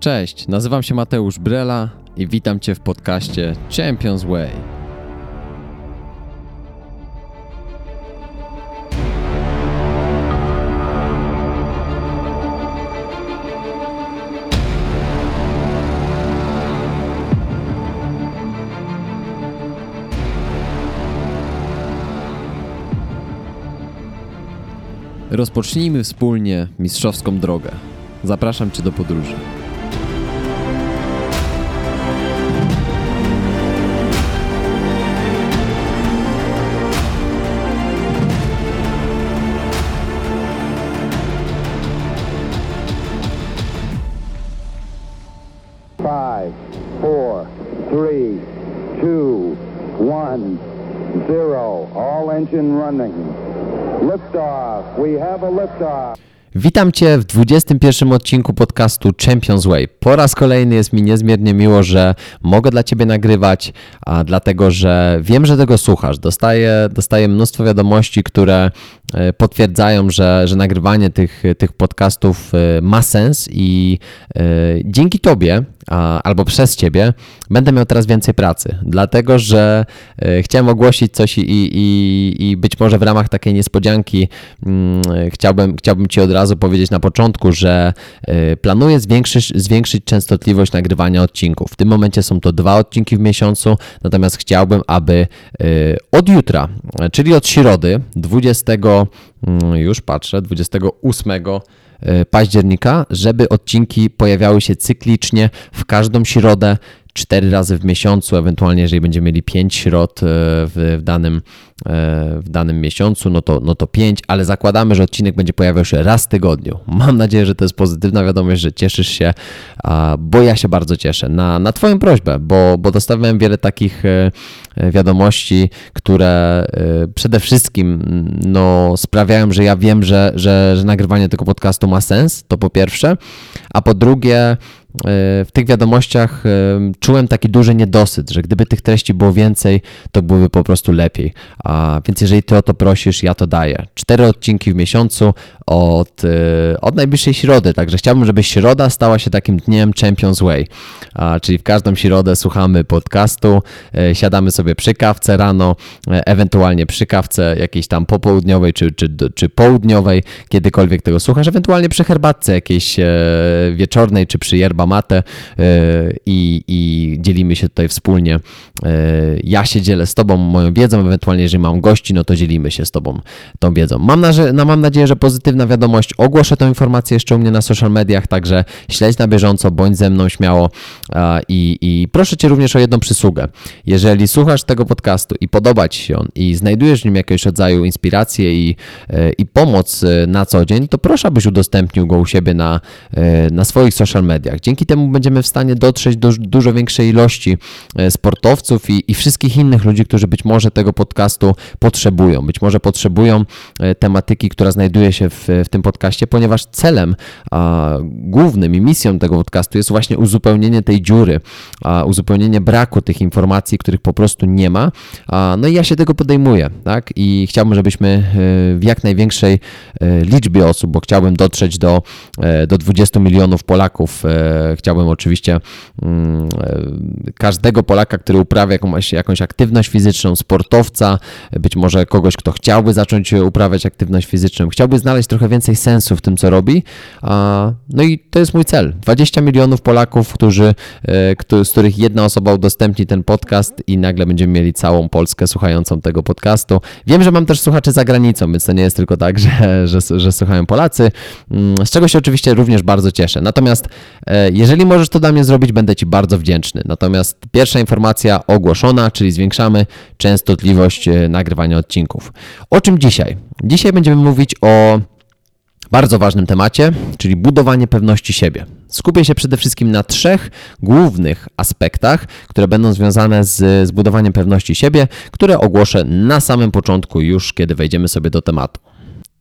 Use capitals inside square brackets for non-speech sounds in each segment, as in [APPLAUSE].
Cześć, nazywam się Mateusz Brela i witam Cię w podcaście Champions Way. Rozpocznijmy wspólnie mistrzowską drogę. Zapraszam Cię do podróży. Witam Cię w 21 odcinku podcastu Champions Way. Po raz kolejny jest mi niezmiernie miło, że mogę dla Ciebie nagrywać, a dlatego, że wiem, że tego słuchasz. Dostaję, dostaję mnóstwo wiadomości, które potwierdzają, że, że nagrywanie tych, tych podcastów e, ma sens i e, dzięki Tobie albo przez Ciebie będę miał teraz więcej pracy, dlatego że e, chciałem ogłosić coś i, i, i być może w ramach takiej niespodzianki mm, chciałbym, chciałbym Ci od razu powiedzieć na początku, że e, planuję zwiększyć, zwiększyć częstotliwość nagrywania odcinków. W tym momencie są to dwa odcinki w miesiącu, natomiast chciałbym, aby e, od jutra, czyli od środy 20, mm, już patrzę, 28 e, października, żeby odcinki pojawiały się cyklicznie w każdą środę, cztery razy w miesiącu, ewentualnie jeżeli będziemy mieli pięć środ e, w, w, danym, w danym miesiącu, no to, no to pięć, ale zakładamy, że odcinek będzie pojawiał się raz w tygodniu. Mam nadzieję, że to jest pozytywna wiadomość, że cieszysz się, bo ja się bardzo cieszę na, na Twoją prośbę, bo, bo dostawałem wiele takich e, e, wiadomości, które e, przede wszystkim mm, no, sprawiają, że ja wiem, że, że, że nagrywanie tego podcastu ma sens, to po pierwsze, a po drugie, w tych wiadomościach e, czułem taki duży niedosyt, że gdyby tych treści było więcej, to byłoby po prostu lepiej. Więc jeżeli ty o to prosisz, ja to daję. Cztery odcinki w miesiącu od, e, od najbliższej środy, także chciałbym, żeby środa stała się takim dniem Champions Way. A, czyli w każdą środę słuchamy podcastu, e, siadamy sobie przy kawce rano, ewentualnie przy kawce jakiejś tam popołudniowej czy, czy, czy południowej, kiedykolwiek tego słuchasz, ewentualnie przy herbatce jakiejś wieczornej czy przy yerba matę i, i dzielimy się tutaj wspólnie. E, ja się dzielę z Tobą moją wiedzą, ewentualnie jeżeli mam gości, no to dzielimy się z Tobą tą wiedzą. Mam, na, mam nadzieję, że pozytywna wiadomość. Ogłoszę tę informację jeszcze u mnie na social mediach, także śledź na bieżąco, bądź ze mną śmiało i, i proszę Cię również o jedną przysługę. Jeżeli słuchasz tego podcastu i podoba Ci się on i znajdujesz w nim jakiegoś rodzaju inspirację i, e, i pomoc e, na co dzień, to proszę, abyś udostępnił go u siebie na, na swoich social mediach. Dzięki temu będziemy w stanie dotrzeć do dużo większej ilości e, sportowców i, i wszystkich innych ludzi, którzy być może tego podcastu potrzebują. Być może potrzebują e, tematyki, która znajduje się w, w tym podcaście, ponieważ celem a, głównym i misją tego podcastu jest właśnie uzupełnienie tej dziury, a, uzupełnienie braku tych informacji, których po prostu nie ma. A, no i ja się tego podejmuję, tak? I chciałbym, żebyśmy e, w jak największej liczbie osób, bo chciałbym dotrzeć do, do 20 milionów Polaków chciałbym oczywiście mm, e, każdego Polaka, który uprawia jakąś, jakąś aktywność fizyczną, sportowca, być może kogoś, kto chciałby zacząć uprawiać aktywność fizyczną, chciałby znaleźć trochę więcej sensu w tym, co robi. No i to jest mój cel. 20 milionów Polaków, którzy, e, z których jedna osoba udostępni ten podcast i nagle będziemy mieli całą Polskę słuchającą tego podcastu. Wiem, że mam też słuchaczy za granicą, więc to nie jest tylko tak, [LAUGHS] że, że, że słuchają Polacy, mm, z czego się oczywiście również bardzo cieszę. Natomiast e, jeżeli możesz to dla mnie zrobić, będę Ci bardzo wdzięczny. Natomiast pierwsza informacja ogłoszona, czyli zwiększamy częstotliwość e, nagrywania odcinków. O czym dzisiaj? Dzisiaj będziemy mówić o bardzo ważnym temacie, czyli budowanie pewności siebie. Skupię się przede wszystkim na trzech głównych aspektach, które będą związane z zbudowaniem pewności siebie, które ogłoszę na samym początku, już kiedy wejdziemy sobie do tematu.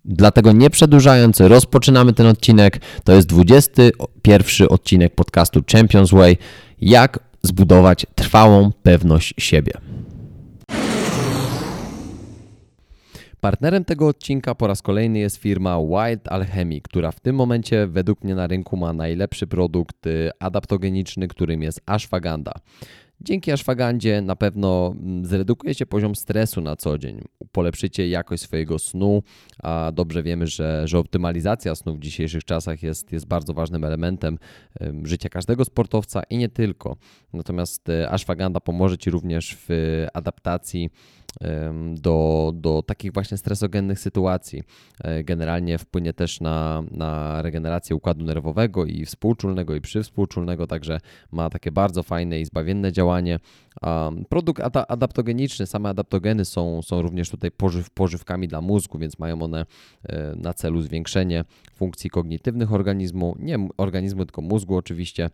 Dlatego nie przedłużając, rozpoczynamy ten odcinek. To jest 21 odcinek podcastu Champions Way. Jak zbudować trwałą pewność siebie. Partnerem tego odcinka po raz kolejny jest firma Wild Alchemy, która w tym momencie według mnie na rynku ma najlepszy produkt y, adaptogeniczny, którym jest ashwagandha. Dzięki ashwagandzie na pewno mm, zredukujecie poziom stresu na co dzień, polepszycie jakość swojego snu, a dobrze wiemy, że, że optymalizacja snu w dzisiejszych czasach jest, jest bardzo ważnym elementem em, życia każdego sportowca i nie tylko. Natomiast e, ashwagandha pomoże Ci również w adaptacji em, do, do takich właśnie stresogennych sytuacji. E, Generalnie wpłynie też na, na regenerację układu nerwowego i współczulnego i przywspółczulnego, także ma takie bardzo fajne i zbawienne działanie. Produkt ada- adaptogeniczny, same adaptogeny są, są również tutaj pożyw, pożywkami dla mózgu, więc mają one e, na celu zwiększenie funkcji kognitywnych organizmu, nie organizmu, tylko mózgu oczywiście.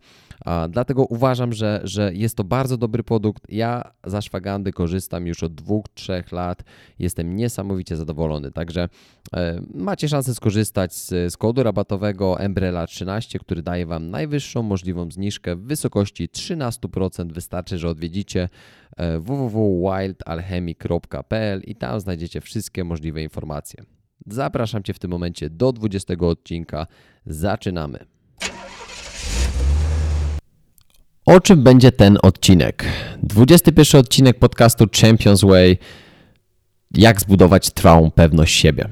Dlatego uważam, że, że jest to bardzo dobry produkt. Ja z ashwagandy korzystam już od dwóch, trzech lat. Jestem niesamowicie zadowolony. Także e, macie szansę skorzystać z, z kodu rabatowego Umbrella 13, który daje Wam najwyższą możliwą zniżkę w wysokości 13%. Wystarczy, że odwiedzicie e, www.wildalchemy.pl i tam znajdziecie wszystkie możliwe informacje. Zapraszam Cię w tym momencie do 20 odcinka. Zaczynamy. O czym będzie ten odcinek? 21 odcinek podcastu Champions Way. Jak zbudować trwałą pewność siebie?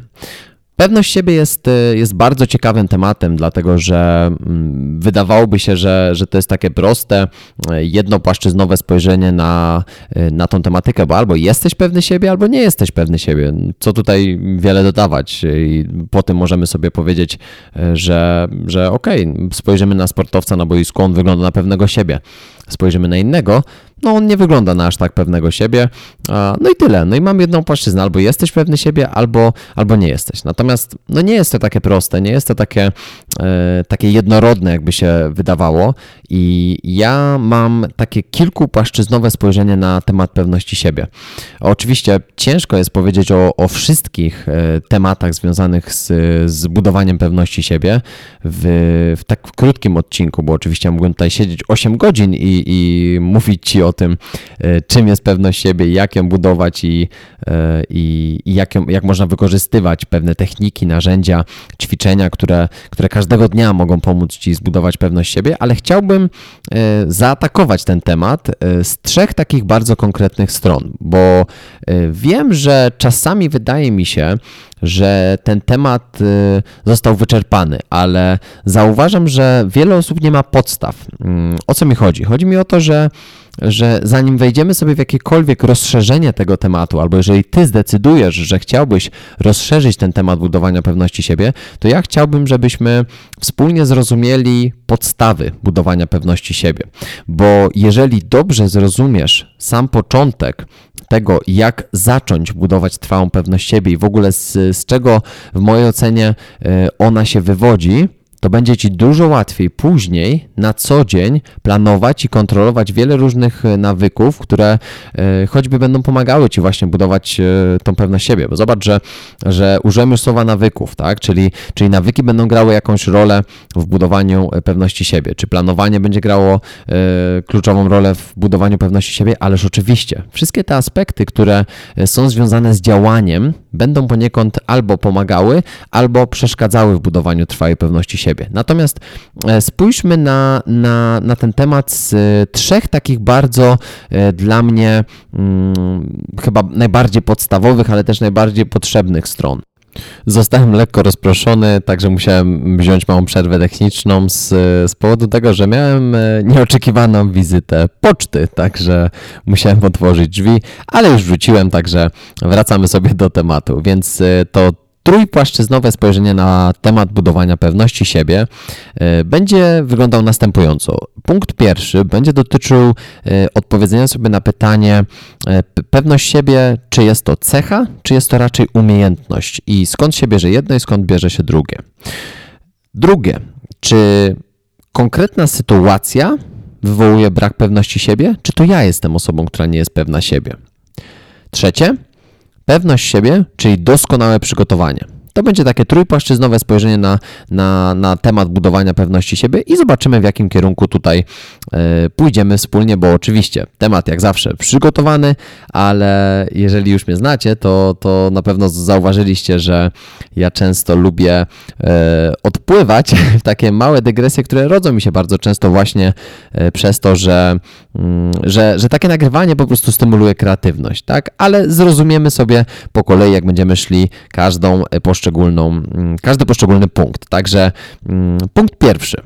Pewność siebie jest, y, jest bardzo ciekawym tematem, dlatego że mm, wydawałoby się, że, że to jest takie proste, y, jednopłaszczyznowe spojrzenie na, y, na tą tematykę, bo albo jesteś pewny siebie, albo nie jesteś pewny siebie. Co tutaj wiele dodawać? I po tym możemy sobie powiedzieć, że, że okej, spojrzymy na sportowca na boisku, on wygląda na pewnego siebie. Spojrzymy na innego, no on nie wygląda na aż tak pewnego siebie. No i tyle. No i mam jedną płaszczyznę. Albo jesteś pewny siebie, albo, albo nie jesteś. Natomiast no nie jest to takie proste, nie jest to takie, takie jednorodne, jakby się wydawało. I ja mam takie kilkupłaszczyznowe spojrzenie na temat pewności siebie. Oczywiście ciężko jest powiedzieć o, o wszystkich e, tematach związanych z, z budowaniem pewności siebie w, w tak krótkim odcinku, bo oczywiście mógłbym tutaj siedzieć 8 godzin i, i mówić Ci o tym, e, czym jest pewność siebie, jak ją budować i, e, i, i jak, ją, jak można wykorzystywać pewne techniki, narzędzia, ćwiczenia, które, które każdego dnia mogą pomóc Ci zbudować pewność siebie, ale chciałbym e, zaatakować ten temat e, z trzech takich bardzo konkretnych stron, bo e, wiem, że czasami wydaje mi się, że ten temat y, został wyczerpany, ale zauważam, że wiele osób nie ma podstaw. Mm, O co mi chodzi? Chodzi mi o to, że, że zanim wejdziemy sobie w jakiekolwiek rozszerzenie tego tematu, albo jeżeli ty zdecydujesz, że chciałbyś rozszerzyć ten temat budowania pewności siebie, to ja chciałbym, żebyśmy wspólnie zrozumieli podstawy budowania pewności siebie. Bo jeżeli dobrze zrozumiesz sam początek, tego, jak zacząć budować trwałą pewność siebie i w ogóle z, z czego w mojej ocenie e, ona się wywodzi, to będzie Ci dużo łatwiej później na co dzień planować i kontrolować wiele różnych e, nawyków, które e, choćby będą pomagały Ci właśnie budować e, tą pewność siebie. Bo zobacz, że, że użyłem już słowa nawyków, tak? Czyli, czyli nawyki będą grały jakąś rolę w budowaniu pewności siebie. Czy planowanie będzie grało kluczową rolę w budowaniu pewności siebie? Ależ oczywiście. Wszystkie te aspekty, które są związane z działaniem, będą poniekąd albo pomagały, albo przeszkadzały w budowaniu trwałej pewności siebie. Natomiast e, spójrzmy na, na, na ten temat z e, trzech takich bardzo e, dla mnie mm, chyba najbardziej podstawowych, ale też najbardziej potrzebnych stron. Zostałem lekko rozproszony, także musiałem wziąć małą przerwę techniczną z, z powodu tego, że miałem e, nieoczekiwaną wizytę poczty, także musiałem otworzyć drzwi, ale już wróciłem, także wracamy sobie do tematu. Więc e, to trójpłaszczyznowe spojrzenie na temat budowania pewności siebie e, będzie wyglądał następująco. Punkt pierwszy będzie dotyczył e, odpowiedzenia sobie na pytanie e, pewność siebie, czy jest to cecha, czy jest to raczej umiejętność i skąd się bierze jedno i skąd bierze się drugie. Drugie, czy konkretna sytuacja wywołuje brak pewności siebie, czy to ja jestem osobą, która nie jest pewna siebie. Trzecie, pewność siebie, czyli doskonałe przygotowanie. To będzie takie trójpłaszczyznowe spojrzenie na, na, na temat budowania pewności siebie i zobaczymy, w jakim kierunku tutaj e, pójdziemy wspólnie, bo oczywiście temat jak zawsze przygotowany, ale jeżeli już mnie znacie, to, to na pewno zauważyliście, że ja często lubię e, odpływać w takie małe dygresje, które rodzą mi się bardzo często właśnie e, przez to, że, że, że takie nagrywanie po prostu stymuluje kreatywność, tak? Ale zrozumiemy sobie po kolei, jak będziemy szli każdą poszczególną, mm, każdy poszczególny punkt. Także mm, punkt pierwszy.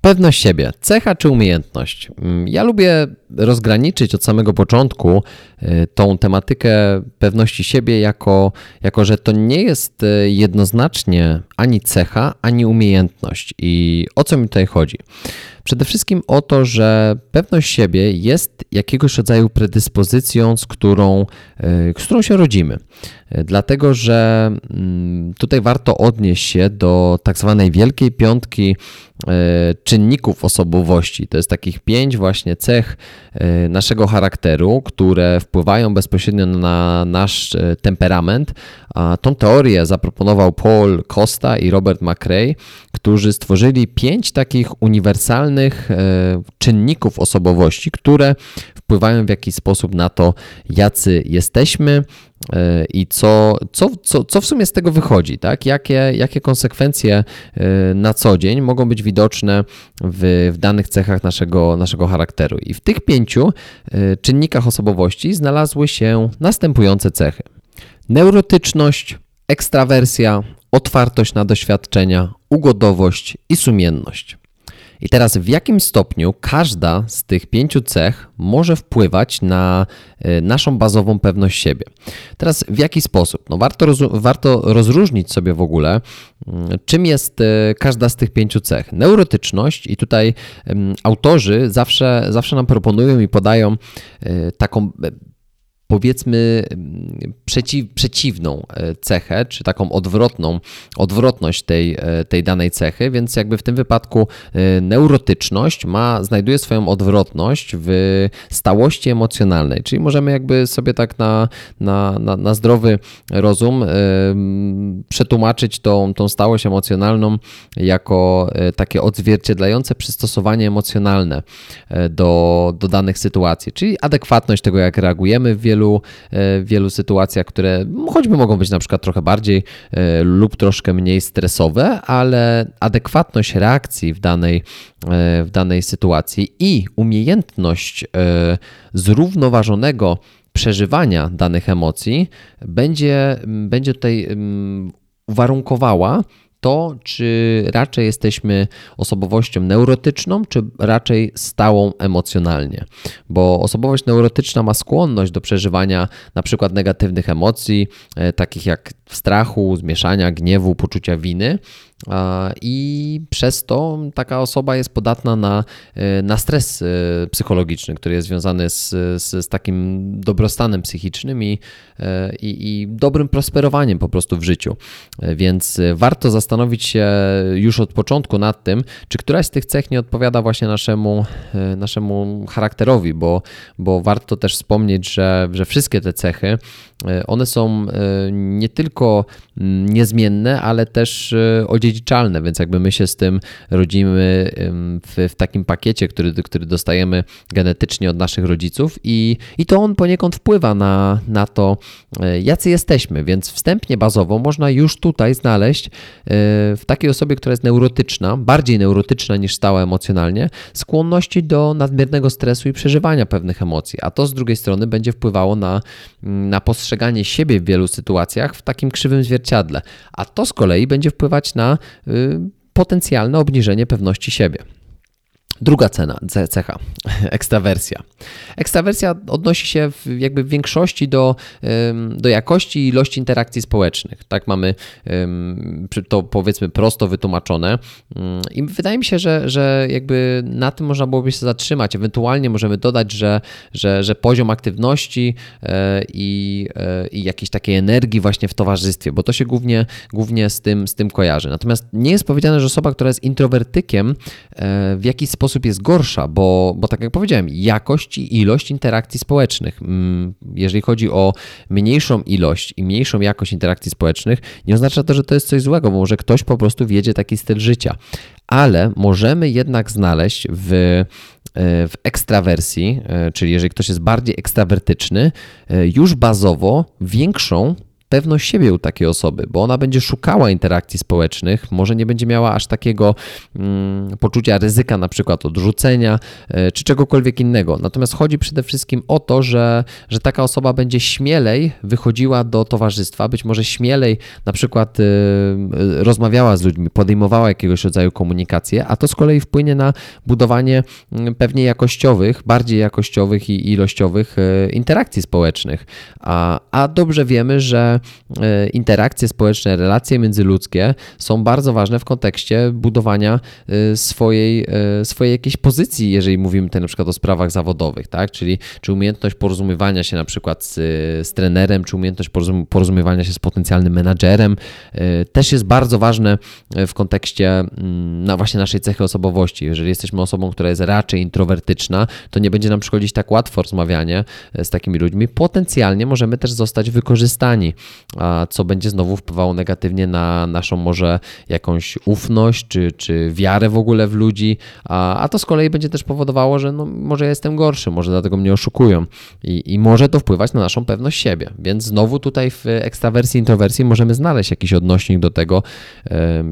Pewność siebie, cecha czy umiejętność? Mm, Ja lubię rozgraniczyć od samego początku y, tą tematykę pewności siebie, jako, jako że to nie jest y, jednoznacznie ani cecha, ani umiejętność. I o co mi tutaj chodzi? Przede wszystkim o to, że pewność siebie jest jakiegoś rodzaju predyspozycją, z którą, y, z którą się rodzimy. Y, Dlatego, że mm, tutaj warto odnieść się do tak zwanej wielkiej piątki y, czynników osobowości. To jest takich pięć właśnie cech naszego charakteru, które wpływają bezpośrednio na nasz temperament. Tą teorię zaproponował Paul Costa i Robert McRae, którzy stworzyli pięć takich uniwersalnych e, czynników osobowości, które wpływają w jakiś sposób na to, jacy jesteśmy e, i co, co, co, co w sumie z tego wychodzi, tak? Jakie, jakie konsekwencje e, na co dzień mogą być widoczne w, w danych cechach naszego, naszego charakteru. I w tych pięciu czynnikach osobowości znalazły się następujące cechy: neurotyczność, ekstrawersja, otwartość na doświadczenia, ugodowość i sumienność. I teraz w jakim stopniu każda z tych pięciu cech może wpływać na e, naszą bazową pewność siebie? Teraz w jaki sposób? No warto, warto rozróżnić sobie w ogóle, mm, czym jest e, każda z tych pięciu cech. Neurotyczność, i tutaj autorzy zawsze, zawsze nam proponują i podają e, taką powiedzmy mm, przeciw, przeciwną e, cechę, czy taką odwrotną, odwrotność tej, e, tej danej cechy, więc jakby w tym wypadku e, neurotyczność ma, znajduje swoją odwrotność w stałości emocjonalnej, czyli możemy jakby sobie tak na, na, na, na zdrowy rozum przetłumaczyć tą, tą stałość emocjonalną jako takie odzwierciedlające przystosowanie emocjonalne do, do danych sytuacji, czyli adekwatność tego, jak reagujemy w wielu, e, w wielu sytuacjach, które choćby mogą być na przykład trochę bardziej e, lub troszkę mniej stresowe, ale adekwatność reakcji w danej, e, w danej sytuacji i umiejętność e, zrównoważonego przeżywania danych emocji będzie, będzie tutaj uwarunkowała to, czy raczej jesteśmy osobowością neurotyczną, czy raczej stałą emocjonalnie. Bo osobowość neurotyczna ma skłonność do przeżywania na przykład negatywnych emocji, e, takich jak strachu, zmieszania, gniewu, poczucia winy. I przez to taka osoba jest podatna na, e, na stres e, psychologiczny, który jest związany z, z, z takim dobrostanem psychicznym i, e, i, i dobrym prosperowaniem po prostu w życiu. Więc warto zastanowić się już od początku nad tym, czy któraś z tych cech nie odpowiada właśnie naszemu, naszemu charakterowi, bo, bo warto też wspomnieć, że, że wszystkie te cechy, one są nie tylko mm, niezmienne, ale też e, odziedziczalne, więc jakby my się z tym rodzimy w, w takim pakiecie, który, który dostajemy genetycznie od naszych rodziców i, i to on poniekąd wpływa na, na to, e, jacy jesteśmy, więc wstępnie bazowo można już tutaj znaleźć e, w takiej osobie, która jest neurotyczna, bardziej neurotyczna niż stała emocjonalnie, skłonności do nadmiernego stresu i przeżywania pewnych emocji, a to z drugiej strony będzie wpływało na, na postrzeganie siebie w wielu sytuacjach w takim krzywym zwierciadle, a to z kolei będzie wpływać na potencjalne obniżenie pewności siebie. Druga cena, ce- cecha, [LAUGHS] ekstrawersja. Ekstrawersja odnosi się w, jakby w większości do, do jakości i ilości interakcji społecznych. Tak mamy to powiedzmy prosto wytłumaczone Ym, i wydaje mi się, że, że jakby na tym można byłoby się zatrzymać. Ewentualnie możemy dodać, że, że, że poziom aktywności e, i, e, i jakiejś takiej energii właśnie w towarzystwie, bo to się głównie, głównie z, tym, z tym kojarzy. Natomiast nie jest powiedziane, że osoba, która jest introwertykiem, e, w jakiś sposób sposób jest gorsza, bo, bo tak jak powiedziałem, jakość i ilość interakcji społecznych. Mm, jeżeli chodzi o mniejszą ilość i mniejszą jakość interakcji społecznych, nie oznacza to, że to jest coś złego, bo może ktoś po prostu wiedzie taki styl życia. Ale możemy jednak znaleźć w e, w ekstrawersji, e, czyli jeżeli ktoś jest bardziej ekstrawertyczny, e, już bazowo większą pewność siebie u takiej osoby, bo ona będzie szukała interakcji społecznych, może nie będzie miała aż takiego mm, poczucia ryzyka, na przykład odrzucenia y, czy czegokolwiek innego. Natomiast chodzi przede wszystkim o to, że, że taka osoba będzie śmielej wychodziła do towarzystwa, być może śmielej na przykład y, y, rozmawiała z ludźmi, podejmowała jakiegoś rodzaju komunikację, a to z kolei wpłynie na budowanie mm, pewnie jakościowych, bardziej jakościowych i ilościowych interakcji społecznych. A, a dobrze wiemy, że E, interakcje społeczne, relacje międzyludzkie są bardzo ważne w kontekście budowania e, swojej, e, swojej jakiejś pozycji, jeżeli mówimy tutaj na przykład o sprawach zawodowych, tak? Czyli czy umiejętność porozumiewania się na przykład z, z trenerem, czy umiejętność porozumiewania się z potencjalnym menadżerem też jest bardzo ważne w kontekście mm, na właśnie naszej cechy osobowości. Jeżeli jesteśmy osobą, która jest raczej introwertyczna, to nie będzie nam przychodzić tak łatwo rozmawianie z takimi ludźmi. Potencjalnie możemy też zostać wykorzystani co będzie znowu wpływało negatywnie na naszą może jakąś ufność czy, czy wiarę w ogóle w ludzi, a, to z kolei będzie też powodowało, że no, może ja jestem gorszy, może dlatego mnie oszukują I, i może to wpływać na naszą pewność siebie. Więc znowu tutaj w ekstrawersji, introwersji możemy znaleźć jakiś odnośnik do tego,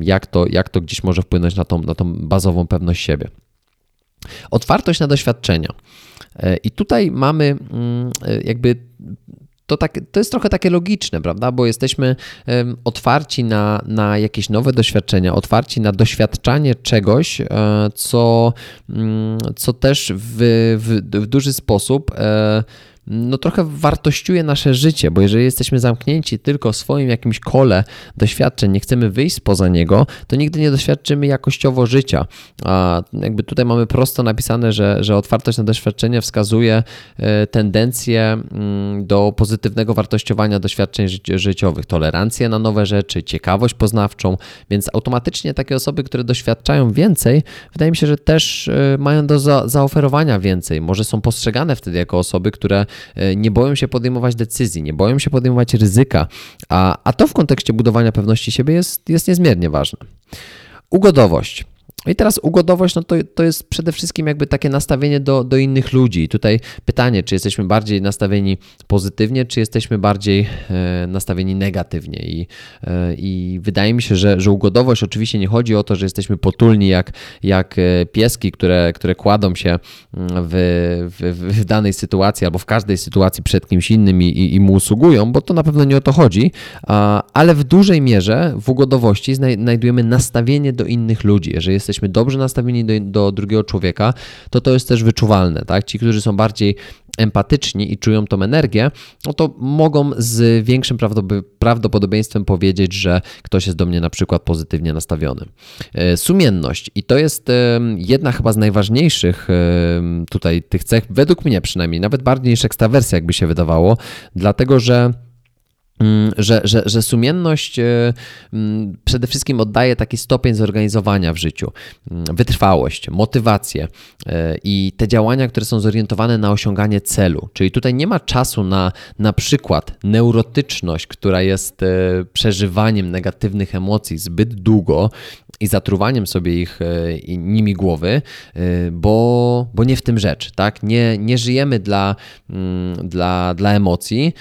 jak to, jak to gdzieś może wpłynąć na tą, na tą bazową pewność siebie. Otwartość na doświadczenia. E, I tutaj mamy mm, e, jakby to, tak, to jest trochę takie logiczne, prawda? Bo jesteśmy otwarci na, na jakieś nowe doświadczenia, otwarci na doświadczanie czegoś, e, co, um, co też w, w, w duży sposób. No trochę wartościuje nasze życie, bo jeżeli jesteśmy zamknięci tylko w swoim jakimś kole doświadczeń, nie chcemy wyjść spoza niego, to nigdy nie doświadczymy jakościowo życia. A jakby tutaj mamy prosto napisane, że, że otwartość na doświadczenie wskazuje e, tendencję mm, do pozytywnego wartościowania doświadczeń życiowych, tolerancję na nowe rzeczy, ciekawość poznawczą, więc automatycznie takie osoby, które doświadczają więcej, wydaje mi się, że też e, mają do za zaoferowania więcej. Może są postrzegane wtedy jako osoby, które nie boją się podejmować decyzji, nie boją się podejmować ryzyka, a, a to w kontekście budowania pewności siebie jest, jest niezmiernie ważne. Ugodowość. No i teraz ugodowość, no to, to jest przede wszystkim jakby takie nastawienie do, do innych ludzi. I tutaj pytanie, czy jesteśmy bardziej nastawieni pozytywnie, czy jesteśmy bardziej e, nastawieni negatywnie. I, e, I wydaje mi się, że, że ugodowość oczywiście nie chodzi o to, że jesteśmy potulni jak, jak e, pieski, które, które kładą się mm, w, w, w danej sytuacji albo w każdej sytuacji przed kimś innym i, i, i mu usługują, bo to na pewno nie o to chodzi, a, ale w dużej mierze w ugodowości znajdujemy nastawienie do innych ludzi. Jeżeli jesteśmy jesteśmy dobrze nastawieni do, do drugiego człowieka, to to jest też wyczuwalne. Tak? Ci, którzy są bardziej empatyczni i czują tą energię, no to mogą z większym prawdopodobieństwem powiedzieć, że ktoś jest do mnie na przykład pozytywnie nastawiony. E, sumienność i to jest jedna chyba z najważniejszych tutaj tych cech, według mnie przynajmniej, nawet bardziej niż ekstrawersja, jakby się wydawało, dlatego że że, że, że sumienność e, mm, przede wszystkim oddaje taki stopień zorganizowania w życiu, mm, wytrwałość, motywację e, i te działania, które są zorientowane na osiąganie celu. Czyli tutaj nie ma czasu na na przykład neurotyczność, która jest e, przeżywaniem negatywnych emocji zbyt długo i zatruwaniem sobie ich nimi głowy, bo, bo nie w tym rzecz, tak? Nie, nie żyjemy dla, dla, dla emocji.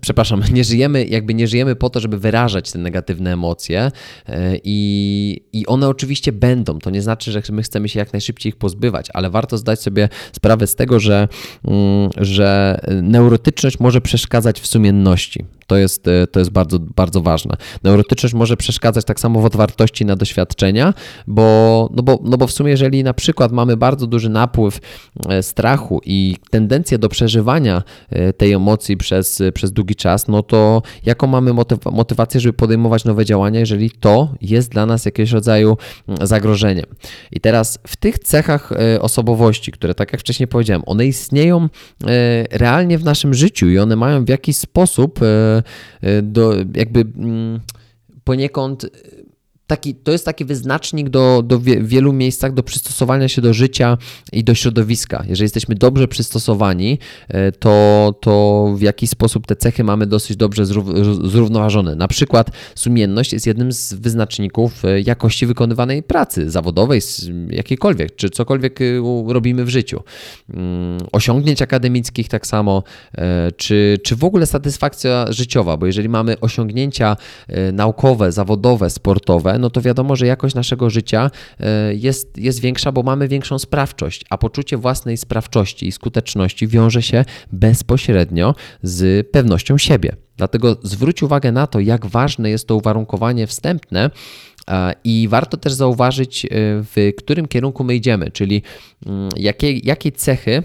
Przepraszam, [LAUGHS] nie żyjemy, jakby nie żyjemy po to, żeby wyrażać te negatywne emocje e, i, i one oczywiście będą. To nie znaczy, że my chcemy się jak najszybciej ich pozbywać, ale warto zdać sobie sprawę z tego, że, mm, że neurotyczność może przeszkadzać w sumienności. To jest, e, to jest bardzo, bardzo ważne. Neurotyczność może przeszkadzać tak samo w otwartości na doświadczenia, bo, no bo, no bo w sumie, jeżeli na przykład mamy bardzo duży napływ e, strachu i tendencję do przeżywania e, tej emocji przez, przez długi czas, no to jaką mamy motywację, żeby podejmować nowe działania, jeżeli to jest dla nas jakiegoś rodzaju mm, zagrożeniem. I teraz w tych cechach osobowości, które tak jak wcześniej powiedziałem, one istnieją realnie w naszym życiu i one mają w jakiś sposób do, jakby mm, poniekąd taki, to jest taki wyznacznik do, do wie, wielu miejscach do przystosowania się do życia i do środowiska. Jeżeli jesteśmy dobrze przystosowani, e, to, to w jakiś sposób te cechy mamy dosyć dobrze zrównoważone. Na przykład sumienność jest jednym z wyznaczników e, jakości wykonywanej pracy zawodowej, jakiejkolwiek, czy cokolwiek e, robimy w życiu. Mm, osiągnięć akademickich tak samo, czy, czy w ogóle satysfakcja życiowa, bo jeżeli mamy osiągnięcia naukowe, zawodowe, sportowe, no to wiadomo, że jakość naszego życia e, jest, jest większa, bo mamy większą sprawczość, a poczucie własnej sprawczości i skuteczności wiąże się bezpośrednio z pewnością siebie. Dlatego zwróć uwagę na to, jak ważne jest to uwarunkowanie wstępne, e, i warto też zauważyć, e, w którym kierunku my idziemy, czyli mm, jakie, jakie cechy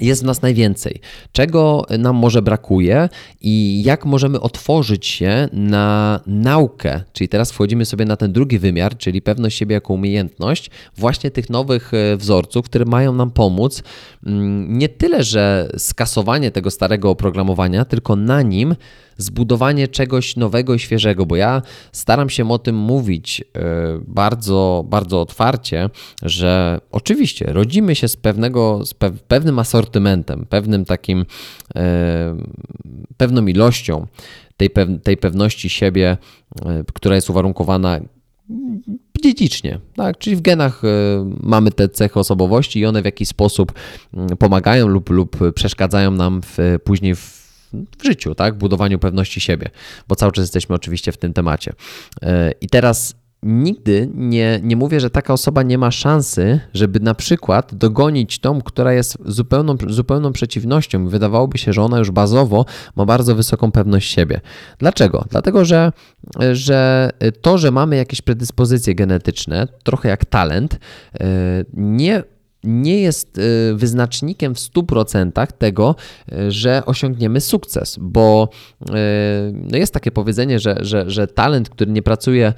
jest w nas najwięcej, czego nam może brakuje i jak możemy otworzyć się na naukę. Czyli teraz wchodzimy sobie na ten drugi wymiar, czyli pewność siebie jako umiejętność, właśnie tych nowych e, wzorców, które mają nam pomóc mm, nie tyle, że skasowanie tego starego oprogramowania, tylko na nim zbudowanie czegoś nowego i świeżego, bo ja staram się o tym mówić e, bardzo, bardzo otwarcie, że oczywiście rodzimy się z pewnego, z pewnym asortymentem, pewnym takim, e, pewną ilością tej, tej pewności siebie, e, która jest uwarunkowana dziedzicznie, tak? czyli w genach mamy te cechy osobowości i one w jakiś sposób mm, pomagają lub, lub przeszkadzają nam w, później w w życiu, tak? budowaniu pewności siebie, bo cały czas jesteśmy oczywiście w tym temacie. E, I teraz nigdy nie, nie mówię, że taka osoba nie ma szansy, żeby na przykład dogonić tą, która jest zupełną, zupełną przeciwnością. Wydawałoby się, że ona już bazowo ma bardzo wysoką pewność siebie. Dlaczego? Dlatego, że, że to, że mamy jakieś predyspozycje genetyczne, trochę jak talent, e, nie nie jest y, wyznacznikiem w 100% tego, y, że osiągniemy sukces, bo y, no jest takie powiedzenie, że, że, że talent, który nie pracuje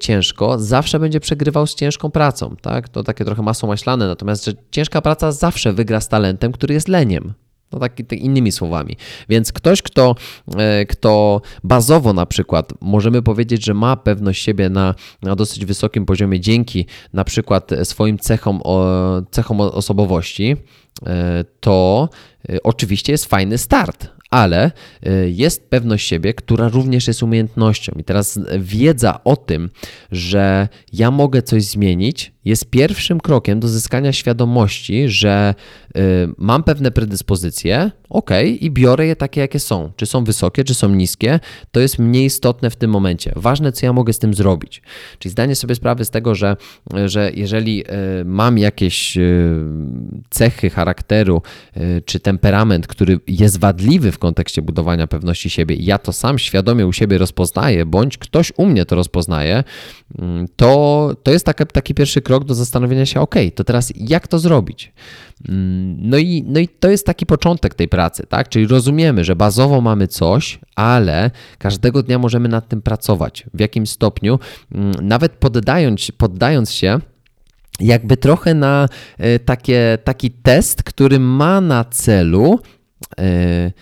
ciężko, zawsze będzie przegrywał z ciężką pracą. Tak? To takie trochę masło maślane, natomiast że ciężka praca zawsze wygra z talentem, który jest leniem. No tak, tak, innymi słowami. Więc ktoś, kto, e, kto bazowo na przykład możemy powiedzieć, że ma pewność siebie na, na dosyć wysokim poziomie dzięki na przykład swoim cechom, cechom osobowości, e, to e, oczywiście jest fajny start, ale jest pewność siebie, która również jest umiejętnością. I teraz wiedza o tym, że ja mogę coś zmienić, jest pierwszym krokiem do zyskania świadomości, że y, mam pewne predyspozycje, ok, i biorę je takie, jakie są. Czy są wysokie, czy są niskie, to jest mniej istotne w tym momencie. Ważne, co ja mogę z tym zrobić. Czyli zdanie sobie sprawy z tego, że, że jeżeli y, mam jakieś y, cechy charakteru, y, czy temperament, który jest wadliwy w kontekście budowania pewności siebie, ja to sam świadomie u siebie rozpoznaję, bądź ktoś u mnie to rozpoznaje, mm, to, to jest taki, taki pierwszy krok krok do zastanowienia się, ok, to teraz jak to zrobić? Mm, no i, no i to jest taki początek tej pracy, tak? Czyli rozumiemy, że bazowo mamy coś, ale każdego dnia możemy nad tym pracować. W jakim stopniu, mm, nawet poddając, poddając się jakby trochę na e, takie, taki test, który ma na celu. Yy,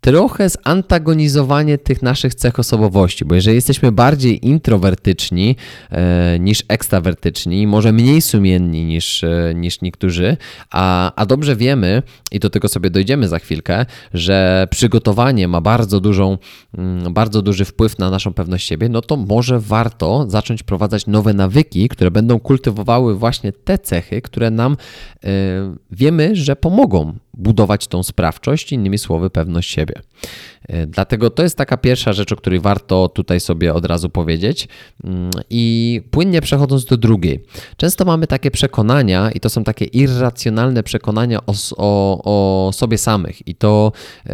trochę zantagonizowanie tych naszych cech osobowości, bo jeżeli jesteśmy bardziej introwertyczni e, niż ekstrawertyczni, może mniej sumienni niż, e, niż niektórzy, a, a dobrze wiemy, i do tego sobie dojdziemy za chwilkę, że przygotowanie ma bardzo, dużą, mm, bardzo duży wpływ na naszą pewność siebie, no to może warto zacząć wprowadzać nowe nawyki, które będą kultywowały właśnie te cechy, które nam e, wiemy, że pomogą budować tą sprawczość, innymi słowy, pewność siebie. E, dlatego to jest taka pierwsza rzecz, o której warto tutaj sobie od razu powiedzieć. Mm, I płynnie przechodząc do drugiej. Często mamy takie przekonania, i to są takie irracjonalne przekonania o, o, o sobie samych. I to e,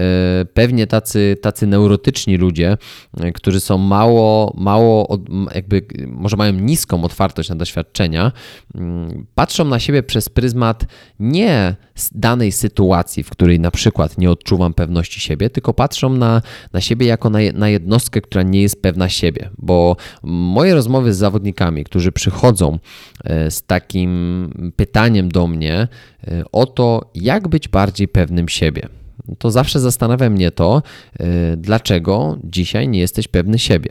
pewnie tacy, tacy neurotyczni ludzie, e, którzy są mało, mało, jakby może mają niską otwartość na doświadczenia, mm, patrzą na siebie przez pryzmat nie danej sytuacji, w której na przykład nie odczuwam pewności siebie, tylko patrzą na, na siebie jako na, na jednostkę, która nie jest pewna siebie. Bo moje rozmowy z zawodnikami, którzy przychodzą e, z takim pytaniem do mnie e, o to, jak być bardziej pewnym siebie to zawsze zastanawia mnie to, e, dlaczego dzisiaj nie jesteś pewny siebie.